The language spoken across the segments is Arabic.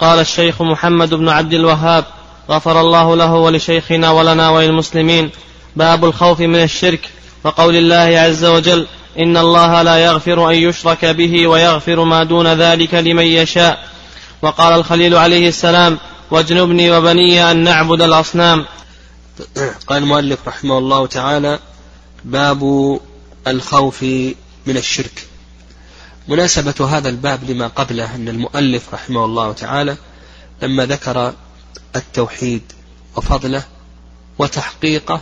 قال الشيخ محمد بن عبد الوهاب غفر الله له ولشيخنا ولنا وللمسلمين. باب الخوف من الشرك. وقول الله عز وجل إن الله لا يغفر أن يشرك به ويغفر ما دون ذلك لمن يشاء. وقال الخليل عليه السلام واجنبني وبني أن نعبد الأصنام. قال المؤلف رحمه الله تعالى باب الخوف من الشرك. مناسبة هذا الباب لما قبله أن المؤلف رحمه الله تعالى لما ذكر التوحيد وفضله وتحقيقه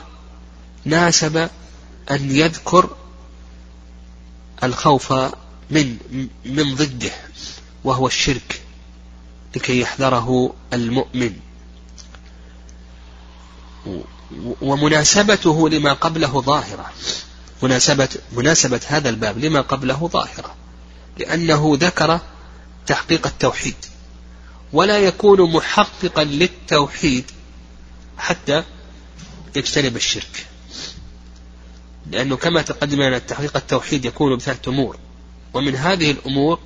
ناسب أن يذكر الخوف من من ضده وهو الشرك لكي يحذره المؤمن. ومناسبته لما قبله ظاهرة. مناسبة مناسبة هذا الباب لما قبله ظاهرة. لأنه ذكر تحقيق التوحيد ولا يكون محققا للتوحيد حتى يجتنب الشرك. لأنه كما تقدم لنا تحقيق التوحيد يكون بثلاثة أمور ومن هذه الأمور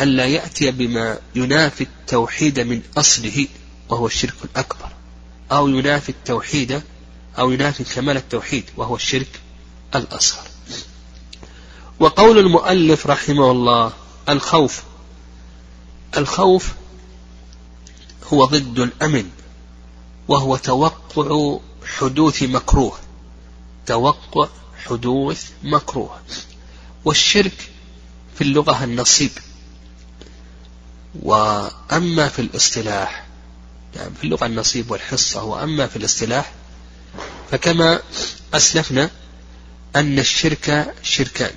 ألا يأتي بما ينافي التوحيد من أصله وهو الشرك الأكبر أو ينافي التوحيد أو ينافي كمال التوحيد وهو الشرك الأصغر. وقول المؤلف رحمه الله الخوف. الخوف هو ضد الأمن وهو توقع حدوث مكروه. توقع حدوث مكروه. والشرك في اللغة النصيب. وأما في الاصطلاح يعني في اللغة النصيب والحصة وأما في الاصطلاح فكما أسلفنا أن الشرك شركان.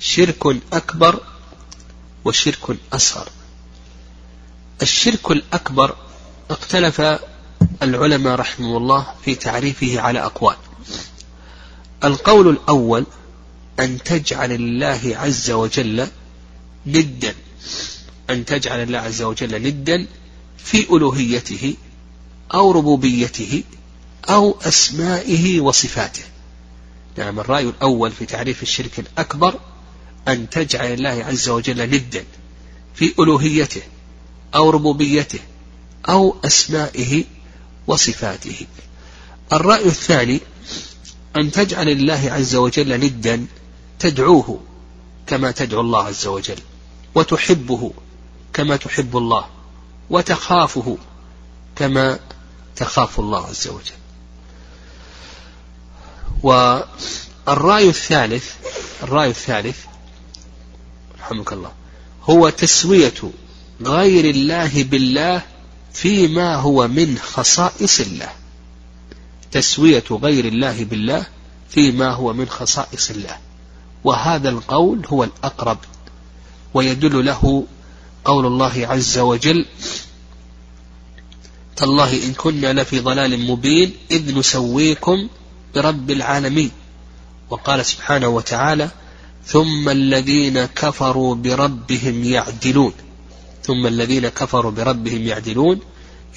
شرك أكبر وشرك أصغر الشرك الأكبر اختلف العلماء رحمه الله في تعريفه على أقوال. القول الأول أن تجعل الله عز وجل ندا. أن تجعل الله عز وجل ندا في ألوهيته أو ربوبيته أو أسمائه وصفاته. نعم الرأي الأول في تعريف الشرك الأكبر أن تجعل الله عز وجل ندا في ألوهيته أو ربوبيته أو أسمائه وصفاته. الرأي الثاني أن تجعل الله عز وجل ندا تدعوه كما تدعو الله عز وجل وتحبه كما تحب الله وتخافه كما تخاف الله عز وجل. والرأي الثالث الرأي الثالث رحمك الله. هو تسوية غير الله بالله فيما هو من خصائص الله. تسوية غير الله بالله فيما هو من خصائص الله. وهذا القول هو الأقرب. ويدل له قول الله عز وجل تالله إن كنا لفي ضلال مبين إذ نسويكم برب العالمين. وقال سبحانه وتعالى ثم الذين كفروا بربهم يعدلون. ثم الذين كفروا بربهم يعدلون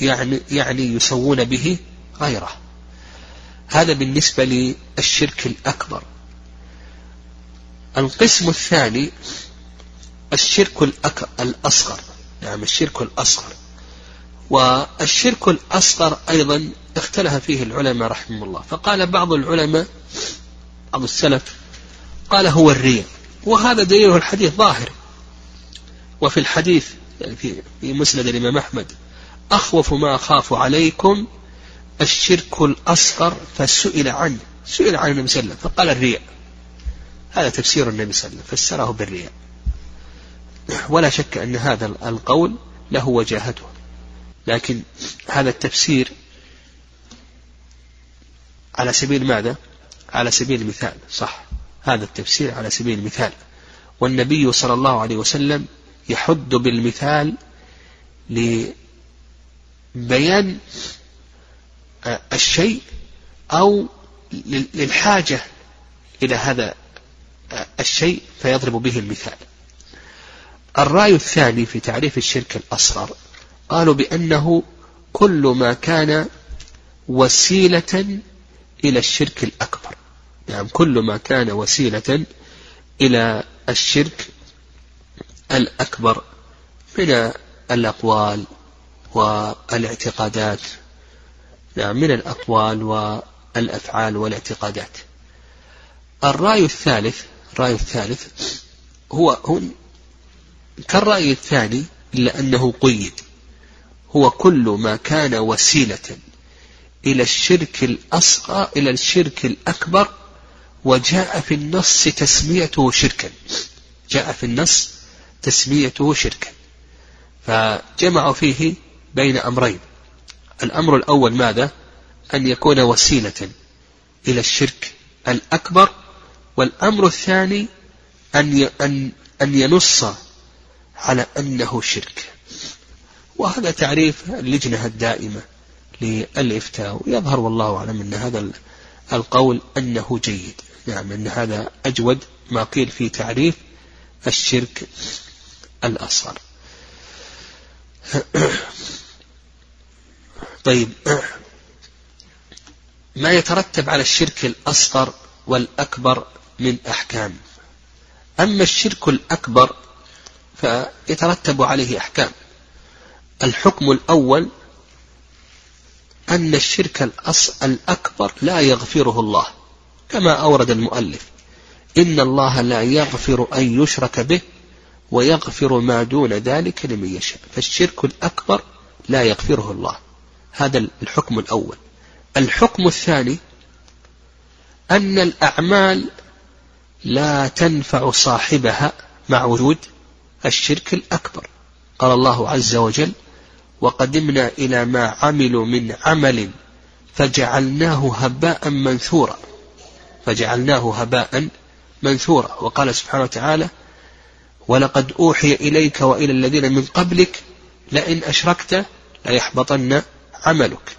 يعني, يعني يسوون به غيره. هذا بالنسبة للشرك الأكبر. القسم الثاني الشرك الأصغر. نعم الشرك الأصغر. والشرك الأصغر أيضا اختلف فيه العلماء رحمه الله. فقال بعض العلماء بعض السلف قال هو الرياء وهذا دليله الحديث ظاهر. وفي الحديث يعني في مسند الإمام أحمد أخوف ما أخاف عليكم الشرك الأصغر فسئل عنه. سئل عن النبي صلى الله عليه وسلم فقال الرياء هذا تفسير النبي صلى الله عليه وسلم فسره بالرياء ولا شك أن هذا القول له وجاهته. لكن هذا التفسير على سبيل ماذا؟ على سبيل المثال صح. هذا التفسير على سبيل المثال. والنبي صلى الله عليه وسلم يحد بالمثال لبيان الشيء أو للحاجة إلى هذا الشيء فيضرب به المثال. الرأي الثاني في تعريف الشرك الأصغر قالوا بأنه كل ما كان وسيلة إلى الشرك الأكبر. يعني كل ما كان وسيلة إلى الشرك الأكبر من الأقوال والإعتقادات. نعم من الأقوال والأفعال والإعتقادات. الرأي الثالث الرأي الثالث هو, هو كالرأي الثاني إلا أنه قيد. هو كل ما كان وسيلة إلى الشرك الأصغر إلى الشرك الأكبر وجاء في النص تسميته شركا. جاء في النص تسميته شركا. فجمعوا فيه بين أمرين. الأمر الأول ماذا؟ أن يكون وسيلة إلى الشرك الأكبر. والأمر الثاني أن أن أن ينص على أنه شرك. وهذا تعريف اللجنة الدائمة للإفتاء. ويظهر والله أعلم أن هذا القول أنه جيد. نعم أن هذا أجود ما قيل في تعريف الشرك الأصغر. طيب ما يترتب على الشرك الأصغر والأكبر من أحكام؟ أما الشرك الأكبر فيترتب عليه أحكام. الحكم الأول أن الشرك الأكبر لا يغفره الله. كما أورد المؤلف. إن الله لا يغفر أن يشرك به ويغفر ما دون ذلك لمن يشاء. فالشرك الأكبر لا يغفره الله. هذا الحكم الأول. الحكم الثاني أن الأعمال لا تنفع صاحبها مع وجود الشرك الأكبر. قال الله عز وجل وقدمنا إلى ما عملوا من عمل فجعلناه هباء منثورا. فجعلناه هباء منثورا. وقال سبحانه وتعالى ولقد أوحي إليك وإلى الذين من قبلك لئن أشركت ليحبطن عملك.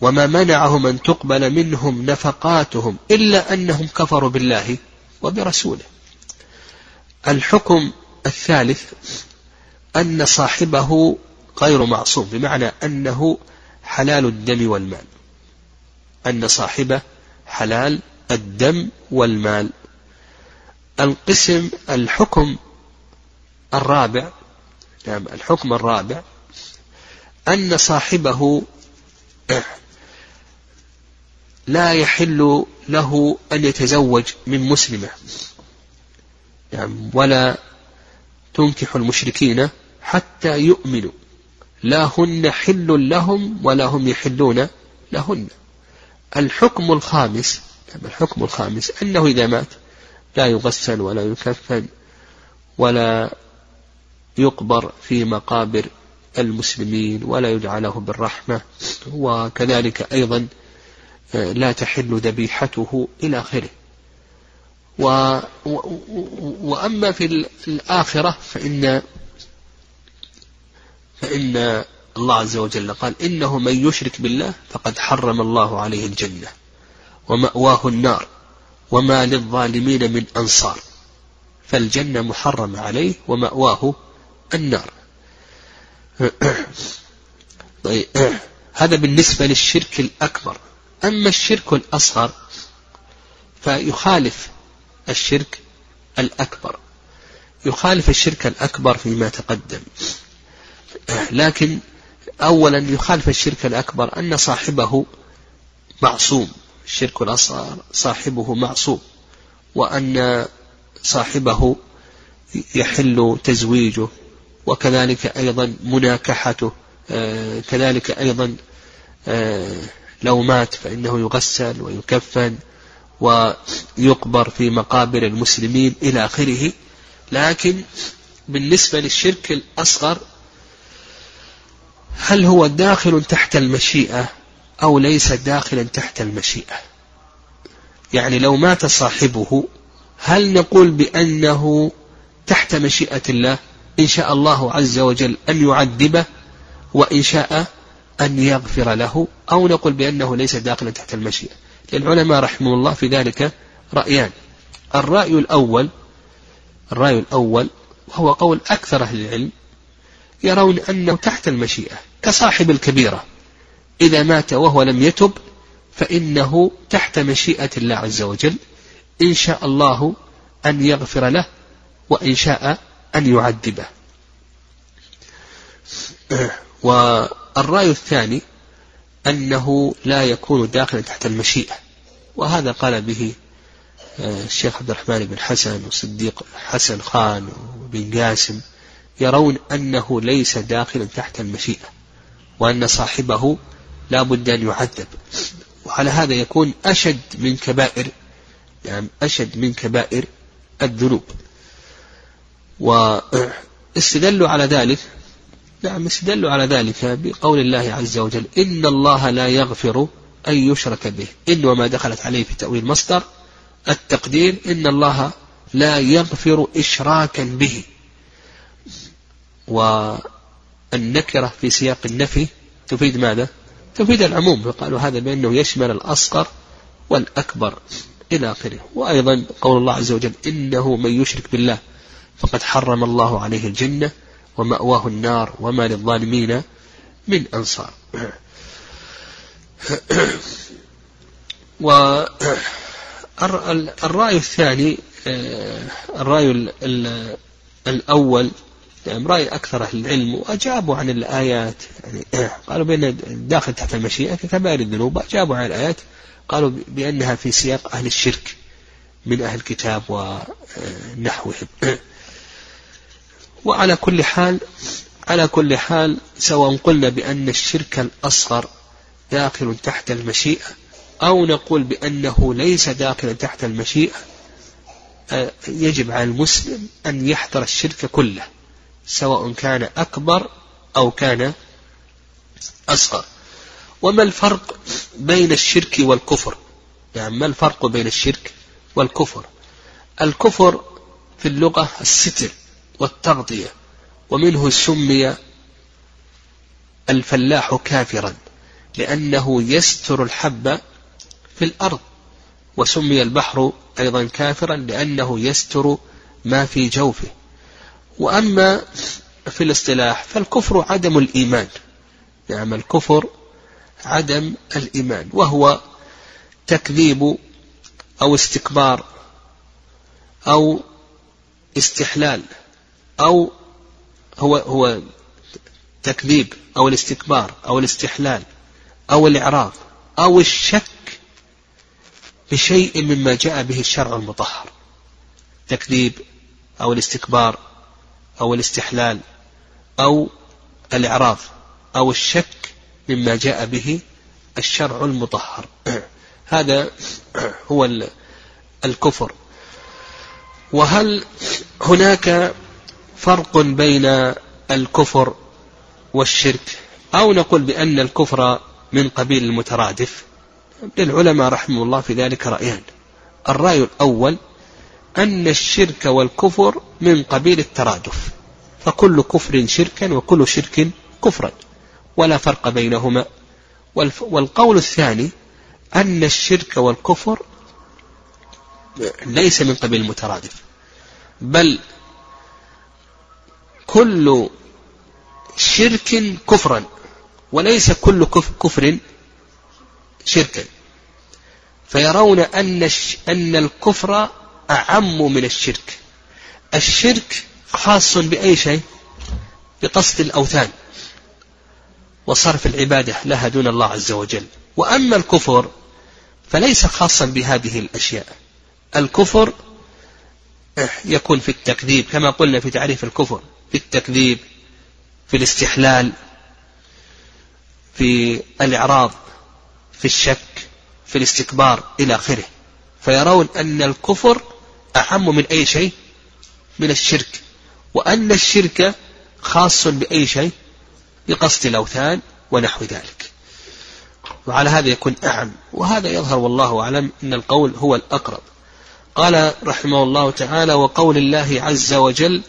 وما منعهم أن تقبل منهم نفقاتهم إلا أنهم كفروا بالله وبرسوله. الحكم الثالث أن صاحبه غير معصوم بمعنى أنه حلال الدم والمال. أن صاحبه حلال الدم والمال. القسم الحكم الرابع نعم الحكم الرابع أن صاحبه لا يحل له أن يتزوج من مسلمة. نعم ولا تنكح المشركين حتى يؤمنوا. لا هن حل لهم ولا هم يحلون لهن. الحكم الخامس الحكم الخامس أنه إذا مات لا يغسل ولا يكفن ولا يقبر في مقابر المسلمين ولا يدعى له بالرحمة. وكذلك أيضا آه، لا تحل ذبيحته إلى آخره. وأما في الآخرة فإن فإن الله عز وجل قال إنه من يشرك بالله فقد حرم الله عليه الجنة ومأواه النار وما للظالمين من أنصار فالجنة محرمة عليه ومأواه النار. طيب هذا بالنسبة للشرك الأكبر. أما الشرك الأصغر فيخالف الشرك الأكبر. يخالف الشرك الأكبر فيما تقدم. لكن أولا يخالف الشرك الأكبر أن صاحبه معصوم. الشرك الأصغر صاحبه معصوم. وأن صاحبه يحل تزويجه. وكذلك أيضا مناكحته. آه، كذلك أيضا آه، لو مات فإنه يغسل ويكفن ويقبر في مقابر المسلمين إلى آخره. لكن بالنسبة للشرك الأصغر هل هو داخل تحت المشيئة أو ليس داخلا تحت المشيئة؟ يعني لو مات صاحبه هل نقول بأنه تحت مشيئة الله؟ إن شاء الله عز وجل أن يعذبه وإن شاء أن يغفر له أو نقول بأنه ليس داخلا تحت المشيئة. للعلماء رحمه الله في ذلك رأيان. الرأي الأول الرأي الأول وهو قول أكثر أهل العلم يرون أنه تحت المشيئة كصاحب الكبيرة. إذا مات وهو لم يتب فإنه تحت مشيئة الله عز وجل. إن شاء الله أن يغفر له وإن شاء أن يعذبه. والرأي الثاني أنه لا يكون داخلا تحت المشيئة. وهذا قال به آه، الشيخ عبد الرحمن بن حسن وصديق حسن خان وبن قاسم. يرون أنه ليس داخلا تحت المشيئة وأن صاحبه لا بد أن يعذب. وعلى هذا يكون أشد من كبائر يعني أشد من كبائر الذنوب. واستدلوا على ذلك نعم استدلوا على ذلك بقول الله عز وجل إن الله لا يغفر أن يشرك به. إن وما دخلت عليه في تأويل مصدر التقدير إن الله لا يغفر إشراكا به. والنكرة في سياق النفي تفيد ماذا؟ تفيد العموم. فقالوا هذا بأنه يشمل الأصغر والأكبر إلى آخره. وأيضا قول الله عز وجل إنه من يشرك بالله فقد حرم الله عليه الجنة ومأواه النار وما للظالمين من أنصار. والرأي الثاني الرأي الأول يعني رأي أكثر أهل العلم وأجابوا عن الآيات. يعني قالوا بأن داخل تحت المشيئة ككبائر الذنوب أجابوا عن الآيات قالوا بأنها في سياق أهل الشرك من أهل الكتاب ونحوهم. وعلى كل حال على كل حال سواء قلنا بأن الشرك الأصغر داخل تحت المشيئة أو نقول بأنه ليس داخلا تحت المشيئة يجب على المسلم أن يحذر الشرك كله. سواء كان أكبر أو كان أصغر. وما الفرق بين الشرك والكفر؟ يعني ما الفرق بين الشرك والكفر؟ الكفر في اللغة الستر والتغطية ومنه سمي الفلاح كافرا لأنه يستر الحب في الأرض وسمي البحر أيضا كافرا لأنه يستر ما في جوفه. وأما في الاصطلاح فالكفر عدم الإيمان. نعم الكفر عدم الإيمان وهو تكذيب أو استكبار أو استحلال أو هو هو تكذيب أو الاستكبار أو الاستحلال أو الإعراض أو الشك بشيء مما جاء به الشرع المطهر. تكذيب أو الاستكبار أو الاستحلال أو الإعراض أو الشك مما جاء به الشرع المطهر. هذا هو الكفر. وهل هناك فرق بين الكفر والشرك؟ أو نقول بأن الكفر من قبيل المترادف. للعلماء رحمه الله في ذلك رأيان. الرأي الأول أن الشرك والكفر من قبيل الترادف. فكل كفر شركا وكل شرك كفرا. ولا فرق بينهما. والقول الثاني أن الشرك والكفر ليس من قبيل المترادف. بل كل شرك كفرا. وليس كل كفر شركا. فيرون أن أن الكفر أعم من الشرك. الشرك خاص بأي شيء؟ بقصد الأوثان. وصرف العبادة لها دون الله عز وجل. وأما الكفر فليس خاصا بهذه الأشياء. الكفر يكون في التكذيب كما قلنا في تعريف الكفر في التكذيب في الاستحلال في الإعراض في الشك في الاستكبار إلى آخره. فيرون أن الكفر أعم من أي شيء؟ من الشرك. وأن الشرك خاص بأي شيء؟ بقصد الأوثان ونحو ذلك. وعلى هذا يكون أعم. وهذا يظهر والله أعلم أن القول هو الأقرب. قال رحمه الله تعالى وقول الله عز وجل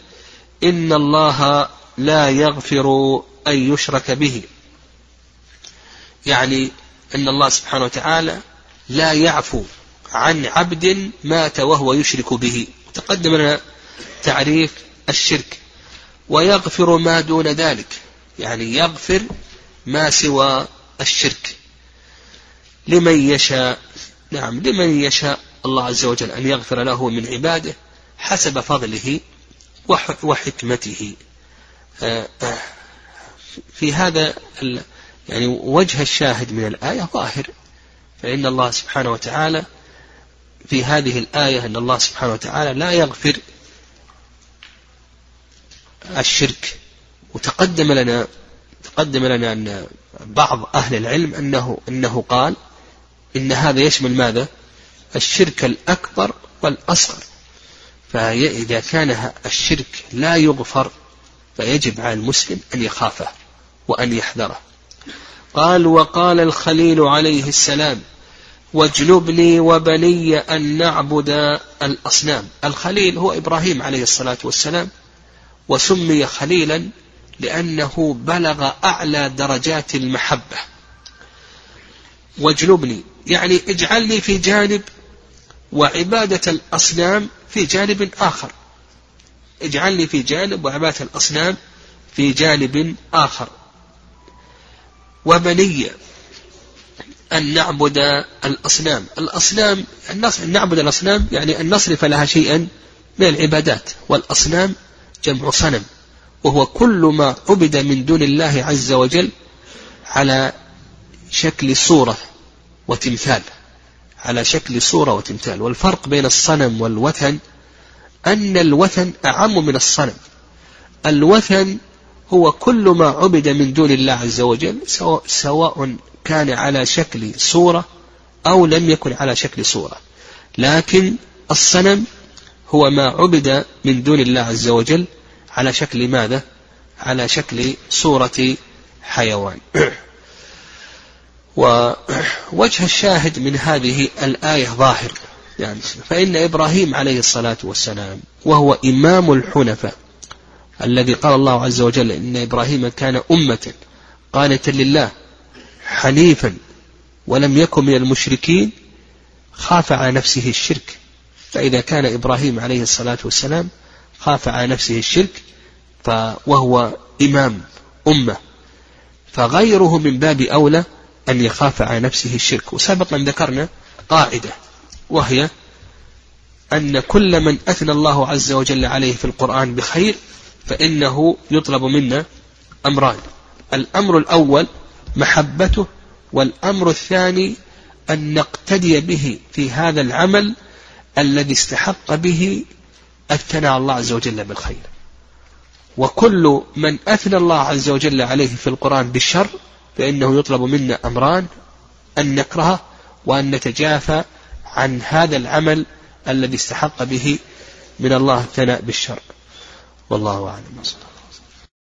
إن الله لا يغفر أن يشرك به. يعني أن الله سبحانه وتعالى لا يعفو عن عبد مات وهو يشرك به. تقدم لنا تعريف الشرك. ويغفر ما دون ذلك. يعني يغفر ما سوى الشرك. لمن يشاء. نعم لمن يشاء الله عز وجل أن يغفر له من عباده حسب فضله وحكمته. آه، آه، في هذا يعني وجه الشاهد من الآية ظاهر. فإن الله سبحانه وتعالى في هذه الآية أن الله سبحانه وتعالى لا يغفر الشرك. وتقدم لنا تقدم لنا أن بعض أهل العلم أنه أنه قال إن هذا يشمل ماذا؟ الشرك الأكبر والأصغر. فإذا كان الشرك لا يغفر فيجب على المسلم أن يخافه وأن يحذره. قال وقال الخليل عليه السلام واجنبني وبني أن نعبد الأصنام. الخليل هو إبراهيم عليه الصلاة والسلام وسمي خليلا لأنه بلغ أعلى درجات المحبة. واجنبني يعني اجعلني في جانب وعبادة الأصنام في جانب آخر. اجعلني في جانب وعبادة الأصنام في جانب آخر. وبني أن نعبد الأصنام. الأصنام أن نعبد الأصنام يعني أن نصرف لها شيئا من العبادات والأصنام جمع صنم وهو كل ما عبد من دون الله عز وجل على شكل صورة وتمثال على شكل صورة وتمثال. والفرق بين الصنم والوثن أن الوثن أعم من الصنم. الوثن هو كل ما عبد من دون الله عز وجل سواء كان على شكل صورة أو لم يكن على شكل صورة. لكن الصنم هو ما عبد من دون الله عز وجل على شكل ماذا؟ على شكل صورة حيوان. ووجه الشاهد من هذه الآية ظاهر. يعني فإن إبراهيم عليه الصلاة والسلام وهو إمام الحنفاء الذي قال الله عز وجل إن إبراهيم كان أمة قانتا لله حنيفا ولم يكن من المشركين خاف على نفسه الشرك. فإذا كان إبراهيم عليه الصلاة والسلام خاف على نفسه الشرك وهو إمام أمة. فغيره من باب أولى أن يخاف على نفسه الشرك. وسبقا ذكرنا قاعدة وهي أن كل من أثنى الله عز وجل عليه في القرآن بخير فإنه يطلب منا أمران. الأمر الأول محبته والأمر الثاني أن نقتدي به في هذا العمل الذي استحق به الثناء الله عز وجل بالخير. وكل من أثنى الله عز وجل عليه في القرآن بالشر فإنه يطلب منا أمران أن نكرهه وأن نتجافى عن هذا العمل الذي استحق به من الله الثناء بالشر. والله أعلم.